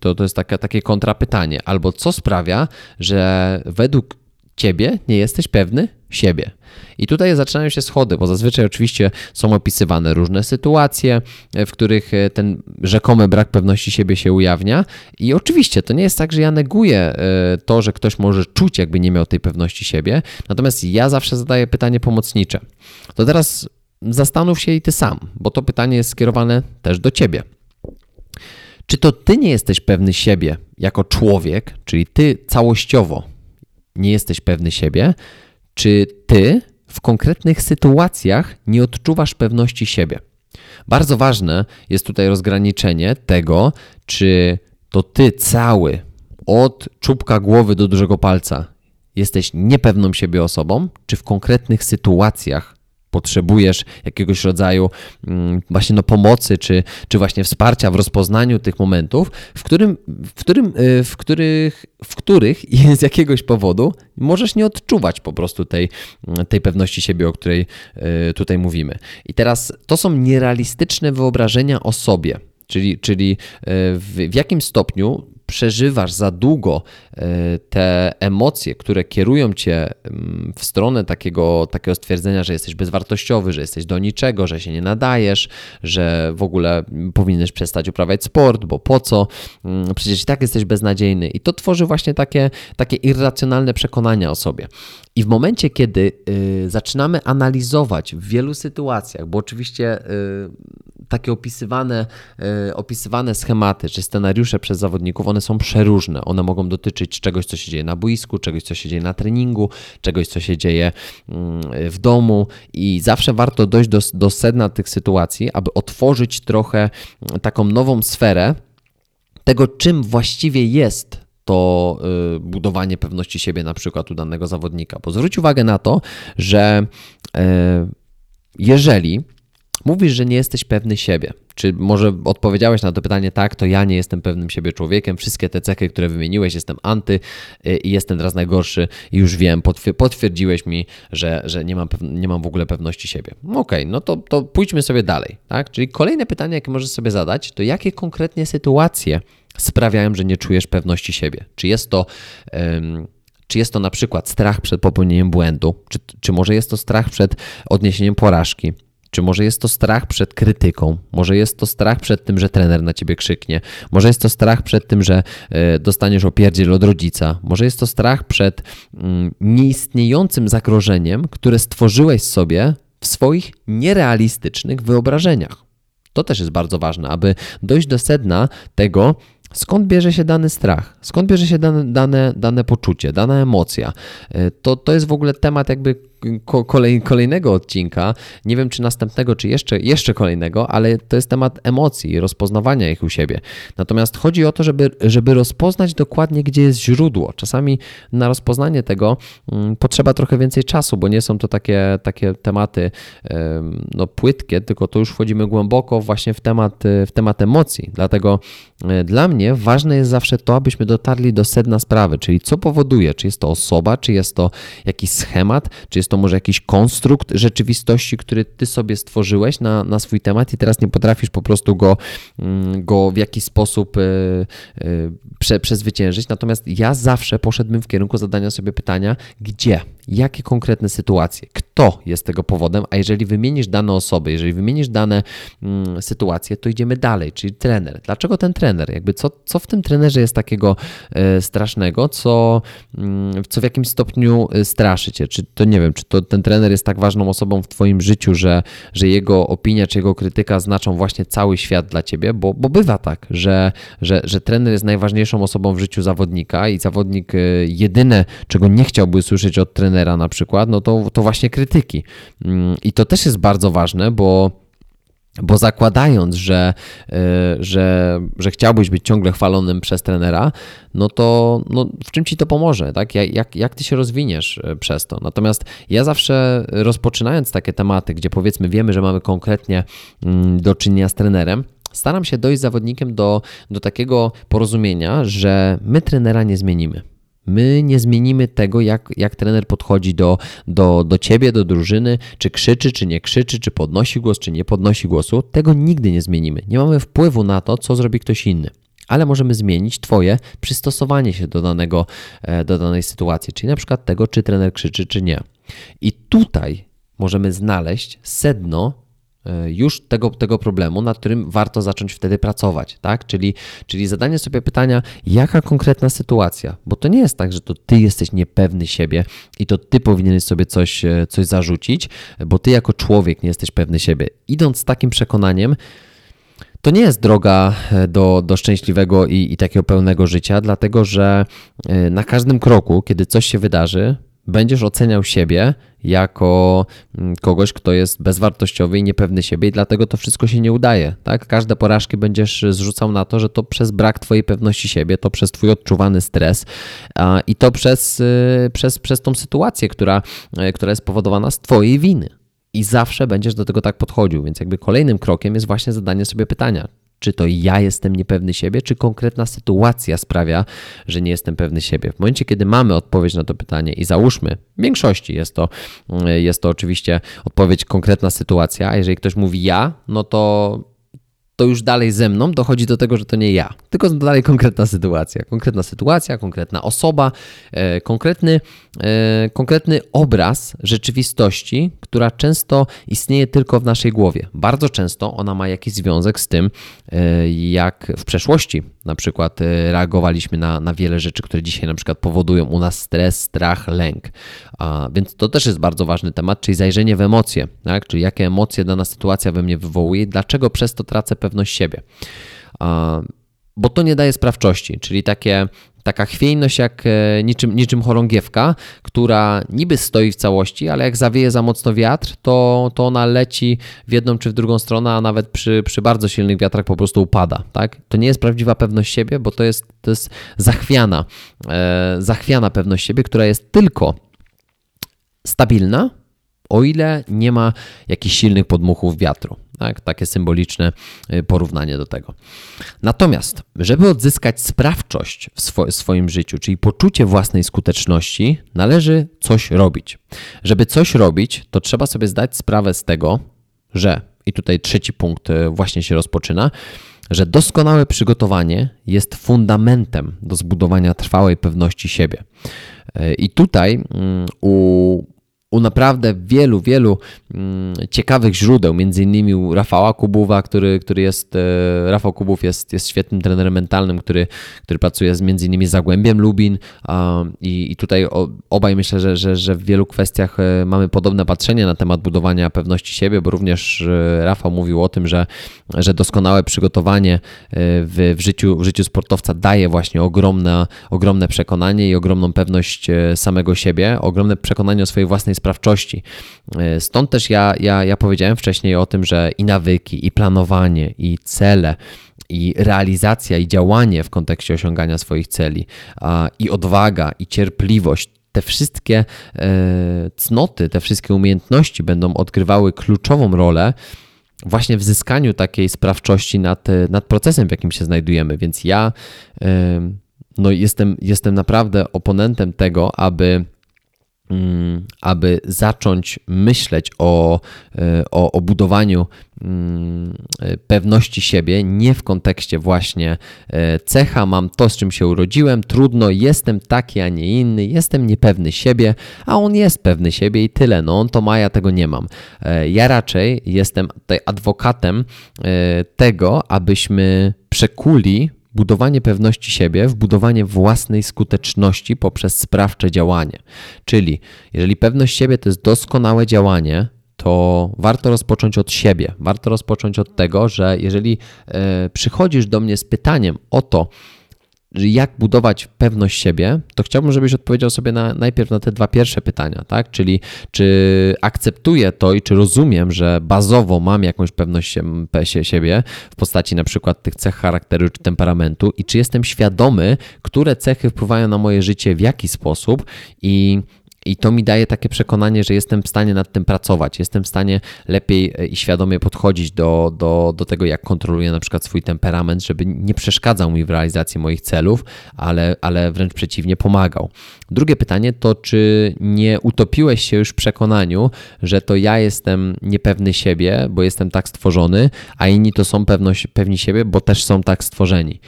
To, to jest takie, takie kontrapytanie. Albo co sprawia, że według ciebie nie jesteś pewny siebie. I tutaj zaczynają się schody, bo zazwyczaj oczywiście są opisywane różne sytuacje, w których e, ten rzekomy brak pewności siebie się ujawnia. I oczywiście to nie jest tak, że ja neguję e, to, że ktoś może czuć, jakby nie miał tej pewności siebie. Natomiast ja zawsze zadaję pytanie pomocnicze. To teraz zastanów się i ty sam, bo to pytanie jest skierowane też do ciebie. Czy to ty nie jesteś pewny siebie jako człowiek, czyli ty całościowo nie jesteś pewny siebie, czy ty w konkretnych sytuacjach nie odczuwasz pewności siebie? Bardzo ważne jest tutaj rozgraniczenie tego, czy to ty cały, od czubka głowy do dużego palca, jesteś niepewną siebie osobą, czy w konkretnych sytuacjach potrzebujesz jakiegoś rodzaju mm, właśnie no pomocy, czy, czy właśnie wsparcia w rozpoznaniu tych momentów, w, którym, w, którym, y, w, których, w których [LAUGHS] z jakiegoś powodu możesz nie odczuwać po prostu tej, tej pewności siebie, o której y, tutaj mówimy. I teraz to są nierealistyczne wyobrażenia o sobie. Czyli, czyli y, w, w jakim stopniu przeżywasz za długo e, te emocje, które kierują cię mm, w stronę takiego, takiego stwierdzenia, że jesteś bezwartościowy, że jesteś do niczego, że się nie nadajesz, że w ogóle powinieneś przestać uprawiać sport, bo po co? Mm, przecież i tak jesteś beznadziejny. I to tworzy właśnie takie, takie irracjonalne przekonania o sobie. I w momencie, kiedy y, zaczynamy analizować w wielu sytuacjach, bo oczywiście y, takie opisywane, y, opisywane schematy czy scenariusze przez zawodników, one są przeróżne. One mogą dotyczyć czegoś, co się dzieje na boisku, czegoś, co się dzieje na treningu, czegoś, co się dzieje mm, w domu i zawsze warto dojść do, do sedna tych sytuacji, aby otworzyć trochę taką nową sferę tego, czym właściwie jest to y, budowanie pewności siebie na przykład u danego zawodnika. Bo zwróć uwagę na to, że y, jeżeli mówisz, że nie jesteś pewny siebie, czy może odpowiedziałeś na to pytanie, tak, to ja nie jestem pewnym siebie człowiekiem, wszystkie te cechy, które wymieniłeś, jestem anty y, i jestem teraz najgorszy i już wiem, potwierdziłeś mi, że, że nie, mam nie mam w ogóle pewności siebie. Okej, okay, no to, to pójdźmy sobie dalej, tak? Czyli kolejne pytanie, jakie możesz sobie zadać, to jakie konkretnie sytuacje sprawiają, że nie czujesz pewności siebie? Czy jest to. Um, czy jest to na przykład strach przed popełnieniem błędu, czy, czy może jest to strach przed odniesieniem porażki, czy może jest to strach przed krytyką, może jest to strach przed tym, że trener na ciebie krzyknie, może jest to strach przed tym, że e, dostaniesz opierdziel od rodzica, może jest to strach przed mm, nieistniejącym zagrożeniem, które stworzyłeś sobie w swoich nierealistycznych wyobrażeniach. To też jest bardzo ważne, aby dojść do sedna tego, Skąd bierze się dany strach? Skąd bierze się dane, dane, dane poczucie, dana emocja? E, to, to jest w ogóle temat jakby kolej, kolejnego odcinka. Nie wiem, czy następnego, czy jeszcze, jeszcze kolejnego, ale to jest temat emocji, rozpoznawania ich u siebie. Natomiast chodzi o to, żeby, żeby rozpoznać dokładnie, gdzie jest źródło. Czasami na rozpoznanie tego um, potrzeba trochę więcej czasu, bo nie są to takie, takie tematy no, płytkie, tylko to już wchodzimy głęboko właśnie w temat, w temat emocji. Dlatego e, dla mnie ważne jest zawsze to, abyśmy dotarli do sedna sprawy, czyli co powoduje, czy jest to osoba, czy jest to jakiś schemat, czy jest to może jakiś konstrukt rzeczywistości, który ty sobie stworzyłeś na, na swój temat i teraz nie potrafisz po prostu go, mm, go w jakiś sposób e, e, prze, przezwyciężyć. Natomiast ja zawsze poszedłbym w kierunku zadania sobie pytania, gdzie, jakie konkretne sytuacje, kto jest tego powodem, a jeżeli wymienisz dane osoby, jeżeli wymienisz dane mm, sytuacje, to idziemy dalej, czyli trener. Dlaczego ten trener? Jakby co, co w tym trenerze jest takiego e, strasznego, co, mm, co w jakimś stopniu e, straszy cię? Czy to nie wiem, czy to ten trener jest tak ważną osobą w twoim życiu, że, że jego opinia czy jego krytyka znaczą właśnie cały świat dla ciebie, bo, bo bywa tak, że, że, że trener jest najważniejszą osobą w życiu zawodnika i zawodnik e, jedyne, czego nie chciałby słyszeć od trenera na przykład, no to, to właśnie krytyki. Mm, I to też jest bardzo ważne, bo bo zakładając, że, e, że, że chciałbyś być ciągle chwalonym przez trenera, no to no, w czym ci to pomoże? Tak? Jak, jak ty się rozwiniesz e, przez to? Natomiast ja zawsze rozpoczynając takie tematy, gdzie powiedzmy wiemy, że mamy konkretnie mm, do czynienia z trenerem, staram się dojść z zawodnikiem do, do takiego porozumienia, że my trenera nie zmienimy. My nie zmienimy tego, jak, jak trener podchodzi do, do, do ciebie, do drużyny, czy krzyczy, czy nie krzyczy, czy podnosi głos, czy nie podnosi głosu. Tego nigdy nie zmienimy. Nie mamy wpływu na to, co zrobi ktoś inny. ale możemy zmienić Twoje przystosowanie się do, danego, e, do danej sytuacji, czyli na przykład tego, czy trener krzyczy, czy nie. I tutaj możemy znaleźć sedno już tego, tego problemu, nad którym warto zacząć wtedy pracować, tak? Czyli, czyli zadanie sobie pytania, jaka konkretna sytuacja, bo to nie jest tak, że to ty jesteś niepewny siebie i to ty powinieneś sobie coś, e, coś zarzucić, bo ty jako człowiek nie jesteś pewny siebie. Idąc z takim przekonaniem, to nie jest droga e, do, do szczęśliwego i, i takiego pełnego życia, dlatego że e, na każdym kroku, kiedy coś się wydarzy, będziesz oceniał siebie jako mm, kogoś, kto jest bezwartościowy i niepewny siebie, i dlatego to wszystko się nie udaje. Tak? Każde porażki będziesz zrzucał na to, że to przez brak Twojej pewności siebie, to przez Twój odczuwany stres i to przez, e, przez, przez tą sytuację, która, która jest spowodowana z Twojej winy i zawsze będziesz do tego tak podchodził. Więc jakby kolejnym krokiem jest właśnie zadanie sobie pytania, czy to ja jestem niepewny siebie, czy konkretna sytuacja sprawia, że nie jestem pewny siebie. W momencie, kiedy mamy odpowiedź na to pytanie i załóżmy, w większości jest to, jest to oczywiście odpowiedź konkretna sytuacja, a jeżeli ktoś mówi ja, no to to już dalej ze mną dochodzi do tego, że to nie ja, tylko dalej konkretna sytuacja. Konkretna sytuacja, konkretna osoba, e, konkretny, e, konkretny obraz rzeczywistości, która często istnieje tylko w naszej głowie. Bardzo często ona ma jakiś związek z tym, e, jak w przeszłości na przykład e, reagowaliśmy na, na wiele rzeczy, które dzisiaj na przykład powodują u nas stres, strach, lęk. A, więc to też jest bardzo ważny temat, czyli zajrzenie w emocje, tak? czyli jakie emocje dana sytuacja we mnie wywołuje, dlaczego przez to tracę pewność siebie. Bo to nie daje sprawczości, czyli takie taka chwiejność jak e, niczym, niczym chorągiewka, która niby stoi w całości, ale jak zawieje za mocno wiatr, to, to ona leci w jedną czy w drugą stronę, a nawet przy, przy bardzo silnych wiatrach po prostu upada. Tak? To nie jest prawdziwa pewność siebie, bo to jest, to jest zachwiana, e, zachwiana pewność siebie, która jest tylko stabilna, o ile nie ma jakichś silnych podmuchów wiatru. Tak, takie symboliczne y, porównanie do tego. Natomiast, żeby odzyskać sprawczość w swo swoim życiu, czyli poczucie własnej skuteczności, należy coś robić. Żeby coś robić, to trzeba sobie zdać sprawę z tego, że, i tutaj trzeci punkt y, właśnie się rozpoczyna, że doskonałe przygotowanie jest fundamentem do zbudowania trwałej pewności siebie. Y, I tutaj mm, u u naprawdę wielu, wielu mm, ciekawych źródeł, między innymi u Rafała Kubuwa, który, który jest, e, Rafał Kubów jest, jest świetnym trenerem mentalnym, który, który pracuje z między innymi Zagłębiem Lubin i, i tutaj obaj myślę, że, że, że w wielu kwestiach e, mamy podobne patrzenie na temat budowania pewności siebie, bo również e, Rafał mówił o tym, że, że doskonałe przygotowanie w, w, życiu, w życiu sportowca daje właśnie ogromne, ogromne przekonanie i ogromną pewność samego siebie, ogromne przekonanie o swojej własnej sprawczości. E, stąd też ja, ja, ja powiedziałem wcześniej o tym, że i nawyki, i planowanie, i cele, i realizacja, i działanie w kontekście osiągania swoich celi, i odwaga, i cierpliwość te wszystkie e, cnoty, te wszystkie umiejętności będą odgrywały kluczową rolę właśnie w zyskaniu takiej sprawczości nad, nad procesem, w jakim się znajdujemy. Więc ja no, jestem, jestem naprawdę oponentem tego, aby aby zacząć myśleć o, e, o, o budowaniu mm, pewności siebie, nie w kontekście właśnie e, cecha, mam to, z czym się urodziłem, trudno, jestem taki, a nie inny, jestem niepewny siebie, a on jest pewny siebie i tyle, no on to ma, ja tego nie mam. E, ja raczej jestem tutaj adwokatem tego, abyśmy przekuli budowanie pewności siebie, w budowanie własnej skuteczności poprzez sprawcze działanie. Czyli jeżeli pewność siebie to jest doskonałe działanie, to warto rozpocząć od siebie. Warto rozpocząć od tego, że jeżeli e, przychodzisz do mnie z pytaniem o to, jak budować pewność siebie, to chciałbym, żebyś odpowiedział sobie na, najpierw na te dwa pierwsze pytania, tak? Czyli czy akceptuję to i czy rozumiem, że bazowo mam jakąś pewność siebie w postaci na przykład tych cech charakteru czy temperamentu i czy jestem świadomy, które cechy wpływają na moje życie, w jaki sposób i i to mi daje takie przekonanie, że jestem w stanie nad tym pracować, jestem w stanie lepiej e, i świadomie podchodzić do, do, do tego, jak kontroluję na przykład swój temperament, żeby nie przeszkadzał mi w realizacji moich celów, ale, ale wręcz przeciwnie, pomagał. Drugie pytanie to, czy nie utopiłeś się już w przekonaniu, że to ja jestem niepewny siebie, bo jestem tak stworzony, a inni to są pewność, pewni siebie, bo też są tak stworzeni.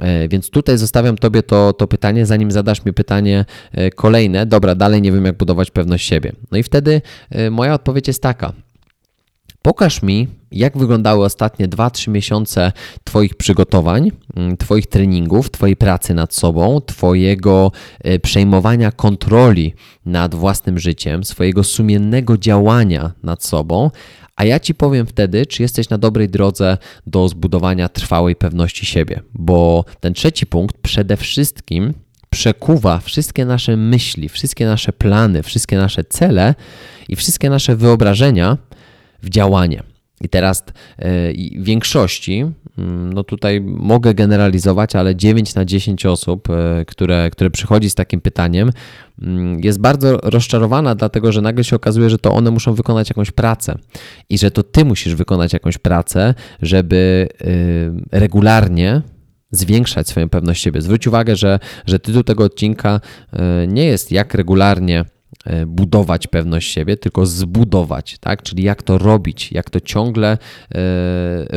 E, więc tutaj zostawiam Tobie to, to pytanie, zanim zadasz mi pytanie e, kolejne. Dobra, dalej nie wiem, jak budować pewność siebie. No i wtedy e, moja odpowiedź jest taka. Pokaż mi, jak wyglądały ostatnie 2-3 miesiące Twoich przygotowań, mm, Twoich treningów, Twojej pracy nad sobą, Twojego przejmowania kontroli nad własnym życiem, swojego sumiennego działania nad sobą, a ja ci powiem wtedy, czy jesteś na dobrej drodze do zbudowania trwałej pewności siebie, bo ten trzeci punkt przede wszystkim przekuwa wszystkie nasze myśli, wszystkie nasze plany, wszystkie nasze cele i wszystkie nasze wyobrażenia w działanie. I teraz w większości, no tutaj mogę generalizować, ale 9 na 10 osób, e, które, które przychodzi z takim pytaniem, mm, jest bardzo rozczarowana, dlatego że nagle się okazuje, że to one muszą wykonać jakąś pracę i że to ty musisz wykonać jakąś pracę, żeby e, regularnie zwiększać swoją pewność siebie. Zwróć uwagę, że, że tytuł tego odcinka nie jest jak regularnie budować pewność siebie, tylko zbudować, tak? Czyli jak to robić, jak to ciągle e,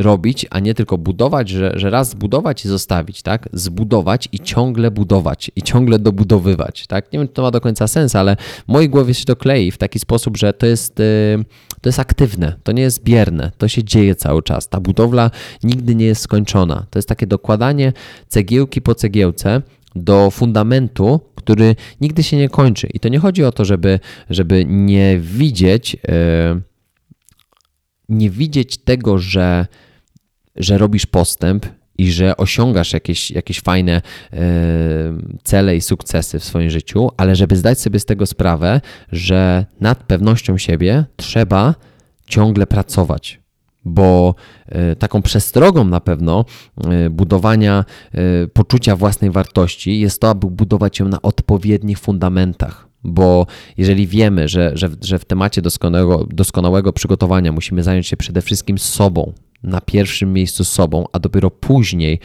robić, a nie tylko budować, że, że raz zbudować i zostawić, tak? Zbudować i ciągle budować i ciągle dobudowywać, tak? Nie wiem, czy to ma do końca sens, ale w mojej głowie się to klei w taki sposób, że to jest, e, to jest aktywne, to nie jest bierne, to się dzieje cały czas. Ta budowla nigdy nie jest skończona. To jest takie dokładanie cegiełki po cegiełce do fundamentu, który nigdy się nie kończy. I to nie chodzi o to, żeby, żeby nie widzieć, e, nie widzieć tego, że, że robisz postęp i że osiągasz jakieś, jakieś fajne e, cele i sukcesy w swoim życiu, ale żeby zdać sobie z tego sprawę, że nad pewnością siebie trzeba ciągle pracować bo e, taką przestrogą na pewno e, budowania e, poczucia własnej wartości jest to, aby budować ją na odpowiednich fundamentach. Bo jeżeli wiemy, że, że, że w temacie doskonałego, doskonałego przygotowania musimy zająć się przede wszystkim sobą, na pierwszym miejscu sobą, a dopiero później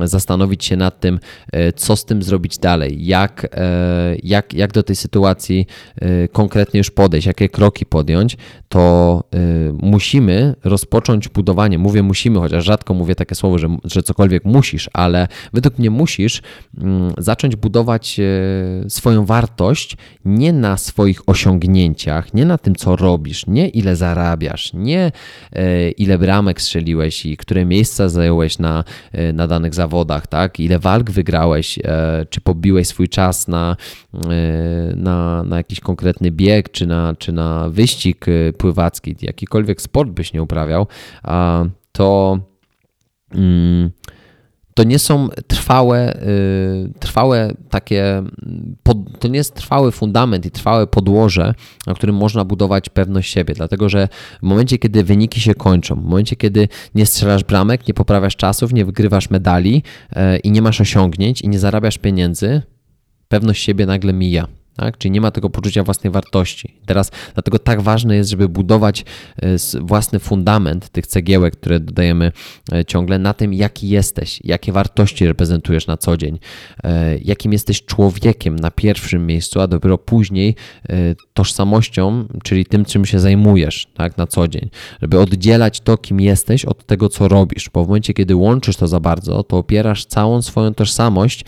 zastanowić się nad tym, e, co z tym zrobić dalej, jak, e, jak, jak do tej sytuacji e, konkretnie już podejść, jakie kroki podjąć, to musimy rozpocząć budowanie. Mówię musimy, chociaż rzadko mówię takie słowo, że, że cokolwiek musisz, ale według mnie musisz mm, zacząć budować swoją wartość nie na swoich osiągnięciach, nie na tym, co robisz, nie ile zarabiasz, nie ile bramek strzeliłeś i które miejsca zająłeś na, na danych zawodach, tak? Ile walk wygrałeś, e, czy pobiłeś swój czas na, e, na, na jakiś konkretny bieg, czy na, czy na wyścig e, pływacki, jakikolwiek sport byś nie uprawiał, to. Mm, to nie są trwałe, y, trwałe takie, to nie jest trwały fundament i trwałe podłoże, na którym można budować pewność siebie, dlatego że w momencie, kiedy wyniki się kończą, w momencie, kiedy nie strzelasz bramek, nie poprawiasz czasów, nie wygrywasz medali y, i nie masz osiągnięć i nie zarabiasz pieniędzy, pewność siebie nagle mija. Tak? Czyli nie ma tego poczucia własnej wartości. Teraz dlatego tak ważne jest, żeby budować e, własny fundament tych cegiełek, które dodajemy e, ciągle na tym, jaki jesteś, jakie wartości reprezentujesz na co dzień, e, jakim jesteś człowiekiem na pierwszym miejscu, a dopiero później tożsamością, czyli tym, czym się zajmujesz tak, na co dzień. Żeby oddzielać to, kim jesteś, od tego, co robisz, bo w momencie, kiedy łączysz to za bardzo, to opierasz całą swoją tożsamość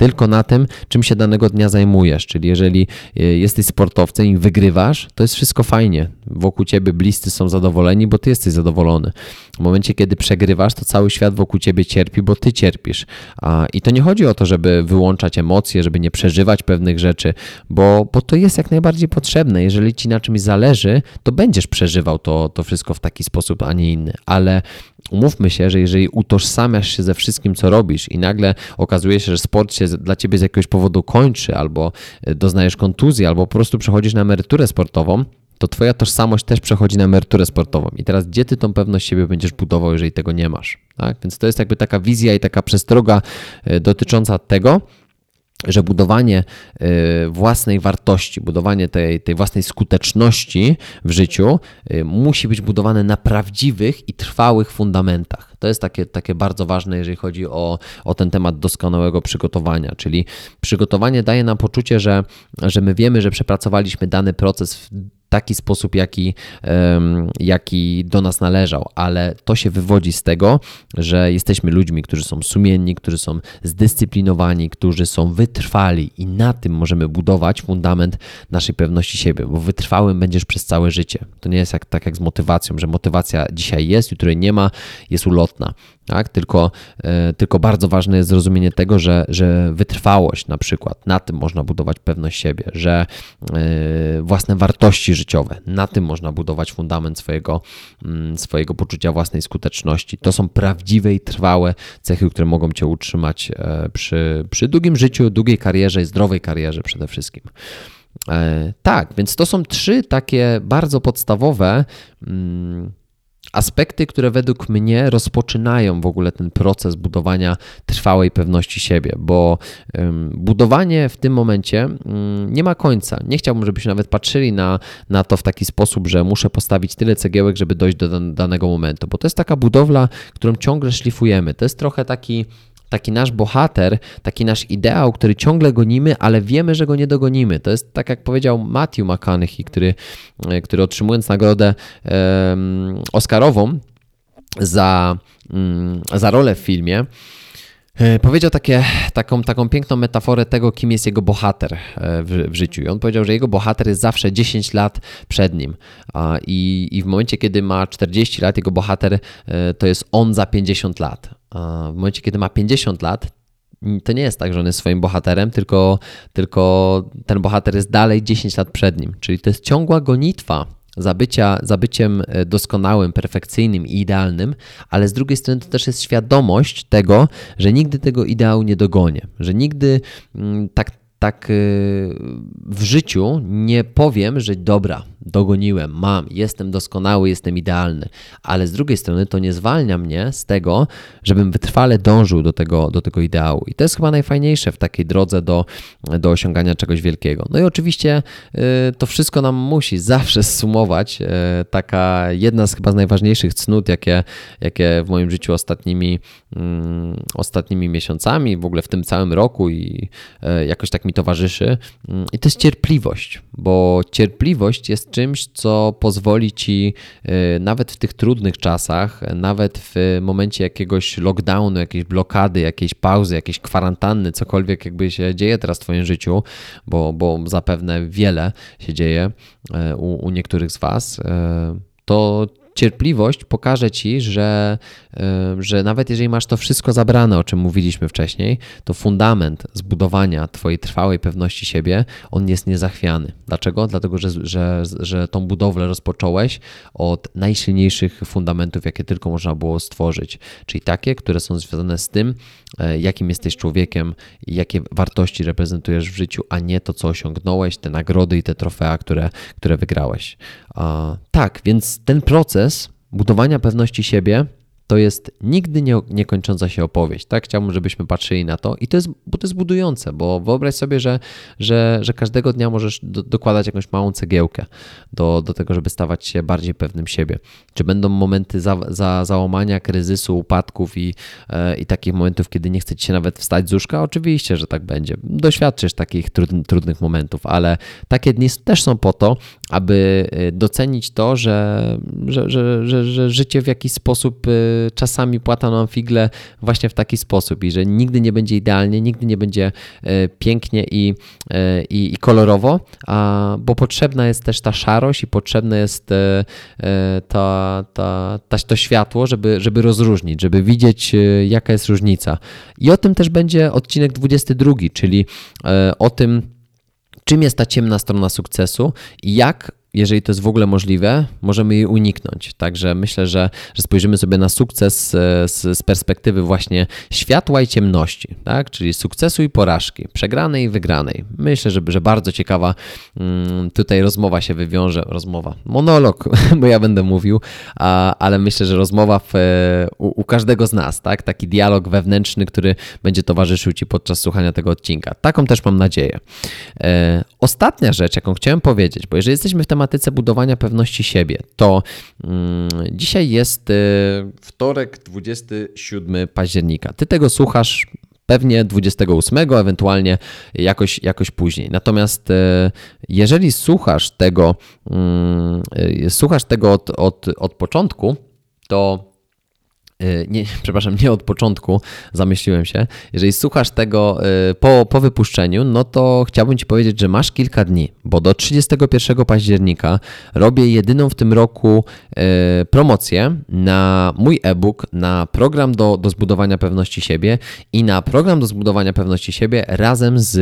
tylko na tym, czym się danego dnia zajmujesz. Czyli jeżeli e, jesteś sportowcem i wygrywasz, to jest wszystko fajnie. Wokół ciebie bliscy są zadowoleni, bo ty jesteś zadowolony. W momencie, kiedy przegrywasz, to cały świat wokół ciebie cierpi, bo ty cierpisz. I to nie chodzi o to, żeby wyłączać emocje, żeby nie przeżywać pewnych rzeczy, bo, bo to jest jak najbardziej potrzebne. Jeżeli ci na czymś zależy, to będziesz przeżywał to, to wszystko w taki sposób, a nie inny. Ale umówmy się, że jeżeli utożsamiasz się ze wszystkim, co robisz i nagle okazuje się, że sport się dla ciebie z jakiegoś powodu kończy, albo e, doznajesz kontuzji, albo po prostu przechodzisz na emeryturę sportową, to twoja tożsamość też przechodzi na emeryturę sportową. I teraz gdzie ty tą pewność siebie będziesz budował, jeżeli tego nie masz? Tak? Więc to jest jakby taka wizja i taka przestroga e, dotycząca tego, że budowanie y, własnej wartości, budowanie tej, tej własnej skuteczności w życiu y, musi być budowane na prawdziwych i trwałych fundamentach. To jest takie, takie bardzo ważne, jeżeli chodzi o, o ten temat doskonałego przygotowania. Czyli przygotowanie daje nam poczucie, że, że my wiemy, że przepracowaliśmy dany proces w taki sposób, jaki, jaki do nas należał, ale to się wywodzi z tego, że jesteśmy ludźmi, którzy są sumienni, którzy są zdyscyplinowani, którzy są wytrwali i na tym możemy budować fundament naszej pewności siebie, bo wytrwałym będziesz przez całe życie. To nie jest jak, tak jak z motywacją, że motywacja dzisiaj jest, jutro nie ma, jest ulotna tak? Tylko, e, tylko bardzo ważne jest zrozumienie tego, że, że wytrwałość na przykład, na tym można budować pewność siebie, że e, własne wartości życiowe, na tym można budować fundament swojego, mm, swojego poczucia własnej skuteczności. To są prawdziwe i trwałe cechy, które mogą Cię utrzymać e, przy, przy długim życiu, długiej karierze i zdrowej karierze przede wszystkim. Tak, więc to są trzy takie bardzo podstawowe mm, aspekty, które według mnie rozpoczynają w ogóle ten proces budowania trwałej pewności siebie, bo budowanie w tym momencie mm, nie ma końca. Nie chciałbym, żebyśmy nawet patrzyli na, na to w taki sposób, że muszę postawić tyle cegiełek, żeby dojść do danego momentu, bo to jest taka budowla, którą ciągle szlifujemy. To jest trochę taki taki nasz bohater, taki nasz ideał, który ciągle gonimy, ale wiemy, że go nie dogonimy. To jest tak jak powiedział Matthew McConaughey, który, e, który otrzymując nagrodę um, Oscarową za, um, za rolę w filmie, e, Powiedział takie, taką, taką piękną metaforę tego, kim jest jego bohater e, w, w, życiu. I on powiedział, że jego bohater jest zawsze 10 lat przed nim. I, I w momencie, kiedy ma 40 lat, jego bohater to jest on za 50 lat w momencie, kiedy ma 50 lat, to nie jest tak, że on jest swoim bohaterem, tylko, tylko ten bohater jest dalej 10 lat przed nim. Czyli to jest ciągła gonitwa za, bycia, za byciem e, doskonałym, perfekcyjnym i idealnym, ale z drugiej strony to też jest świadomość tego, że nigdy tego ideału nie dogonię, że nigdy mm, tak, tak e, w życiu nie powiem, że dobra, dogoniłem, mam, jestem doskonały, jestem idealny, ale z drugiej strony to nie zwalnia mnie z tego, żebym wytrwale dążył do tego, do tego ideału. I to jest chyba najfajniejsze w takiej drodze do, do osiągania czegoś wielkiego. No i oczywiście y, to wszystko nam musi zawsze sumować. Y, taka jedna z chyba z najważniejszych cnót, jakie, jakie w moim życiu ostatnimi, mm, ostatnimi miesiącami, w ogóle w tym całym roku i y, jakoś tak mi towarzyszy. Mm, I to jest cierpliwość, bo cierpliwość jest czymś, co pozwoli ci y, nawet w tych trudnych czasach, nawet w momencie jakiegoś lockdownu, jakiejś blokady, jakiejś pauzy, jakiejś kwarantanny, cokolwiek jakby się dzieje teraz w Twoim życiu, bo, bo zapewne wiele się dzieje y, u, u niektórych z Was, y, to cierpliwość pokaże ci, że, że nawet jeżeli masz to wszystko zabrane, o czym mówiliśmy wcześniej, to fundament zbudowania Twojej trwałej pewności siebie, on jest niezachwiany. Dlaczego? Dlatego, że, że, że tą budowlę rozpocząłeś od najsilniejszych fundamentów, jakie tylko można było stworzyć, czyli takie, które są związane z tym, e, jakim jesteś człowiekiem jakie wartości reprezentujesz w życiu, a nie to, co osiągnąłeś, te nagrody i te trofea, które, które wygrałeś. Tak, więc ten proces budowania pewności siebie to jest nigdy nie, niekończąca się opowieść. Tak chciałbym, żebyśmy patrzyli na to i to jest, bo to jest budujące, bo wyobraź sobie, że, że, że każdego dnia możesz do, dokładać jakąś małą cegiełkę do, do tego, żeby stawać się bardziej pewnym siebie. Czy będą momenty za, za, załamania, kryzysu, upadków i, e, i takich momentów, kiedy nie chce ci się nawet wstać z łóżka? Oczywiście, że tak będzie. Doświadczysz takich trudnych, trudnych momentów, ale takie dni też są po to, aby e, docenić to, że, że, że, że, życie w jakiś sposób e, czasami płata nam figle właśnie w taki sposób i że nigdy nie będzie idealnie, nigdy nie będzie e, pięknie i, i, i kolorowo, a, bo potrzebna jest też ta szarość i potrzebne jest ta, ta, ta, to światło, żeby, żeby rozróżnić, żeby widzieć jaka jest różnica. I o tym też będzie odcinek 22, czyli o tym, czym jest ta ciemna strona sukcesu i jak jeżeli to jest w ogóle możliwe, możemy jej uniknąć. Także myślę, że, że spojrzymy sobie na sukces e, z, z, perspektywy właśnie światła i ciemności, tak? czyli sukcesu i porażki, przegranej i wygranej. Myślę, że, że bardzo ciekawa mm, tutaj rozmowa się wywiąże, rozmowa, monolog, [LAUGHS] bo ja będę mówił, ale myślę, że rozmowa w, e, u, u, każdego z nas, tak? taki dialog wewnętrzny, który będzie towarzyszył Ci podczas słuchania tego odcinka. Taką też mam nadzieję. E, ostatnia rzecz, jaką chciałem powiedzieć, bo jeżeli jesteśmy w temacie tematyce budowania pewności siebie, to mm, dzisiaj jest y, wtorek, 27 października. Ty tego słuchasz pewnie 28, ewentualnie jakoś, jakoś później. Natomiast e, jeżeli słuchasz tego, mm, e, słuchasz tego od, od, od początku, to nie, [LAUGHS] przepraszam, nie od początku, zamyśliłem się. Jeżeli słuchasz tego e, po, po wypuszczeniu, no to chciałbym Ci powiedzieć, że masz kilka dni, bo do 31 października robię jedyną w tym roku e, promocję na mój e-book, na program do, do zbudowania pewności siebie i na program do zbudowania pewności siebie razem z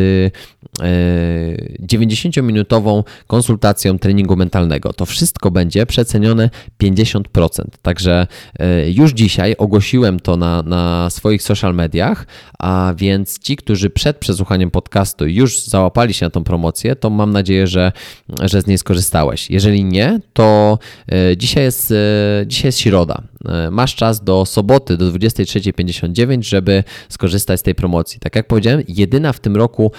90-minutową konsultacją treningu mentalnego. To wszystko będzie przecenione 50%. Także już dzisiaj dzisiaj ogłosiłem to na, na swoich social mediach, a więc ci, którzy przed przesłuchaniem podcastu już załapali się na tą promocję, to mam nadzieję, że, że z niej skorzystałeś. Jeżeli nie, to e, dzisiaj jest, e, dzisiaj jest środa. E, masz czas do soboty do 23.59, żeby skorzystać z tej promocji. Tak jak powiedziałem, jedyna w tym roku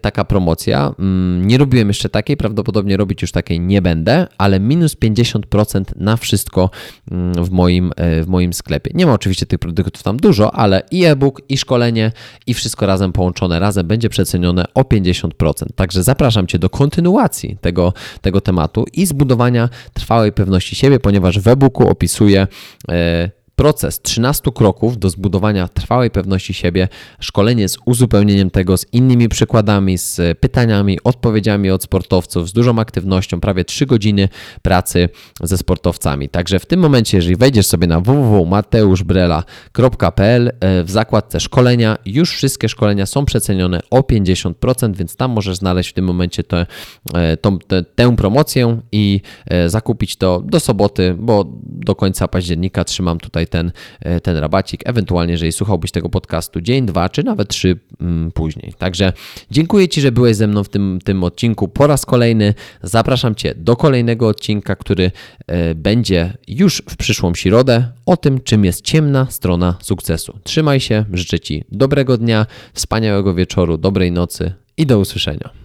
taka promocja. Mm, nie robiłem jeszcze takiej, prawdopodobnie robić już takiej nie będę, ale minus 50% na wszystko mm, w moim, w moim sklepie. Nie ma oczywiście tych produktów tam dużo, ale i e-book, i szkolenie, i wszystko razem połączone razem będzie przecenione o 50%. Także zapraszam Cię do kontynuacji tego, tego tematu i zbudowania trwałej pewności siebie, ponieważ w e-booku opisuję. Yy, Proces 13 kroków do zbudowania trwałej pewności siebie, szkolenie z uzupełnieniem tego z innymi przykładami, z pytaniami, odpowiedziami od sportowców, z dużą aktywnością, prawie 3 godziny pracy ze sportowcami. Także w tym momencie, jeżeli wejdziesz sobie na www.mateuszbrela.pl e, w zakładce szkolenia, już wszystkie szkolenia są przecenione o 50%, więc tam możesz znaleźć w tym momencie tę, e, tę, tę promocję i e, zakupić to do soboty, bo do końca października trzymam tutaj tutaj ten, e, ten rabacik, ewentualnie jeżeli słuchałbyś tego podcastu dzień, dwa, czy nawet trzy mm, później. Także dziękuję Ci, że byłeś ze mną w tym, tym odcinku po raz kolejny. Zapraszam Cię do kolejnego odcinka, który e, będzie już w przyszłą środę o tym, czym jest ciemna strona sukcesu. Trzymaj się, życzę Ci dobrego dnia, wspaniałego wieczoru, dobrej nocy i do usłyszenia.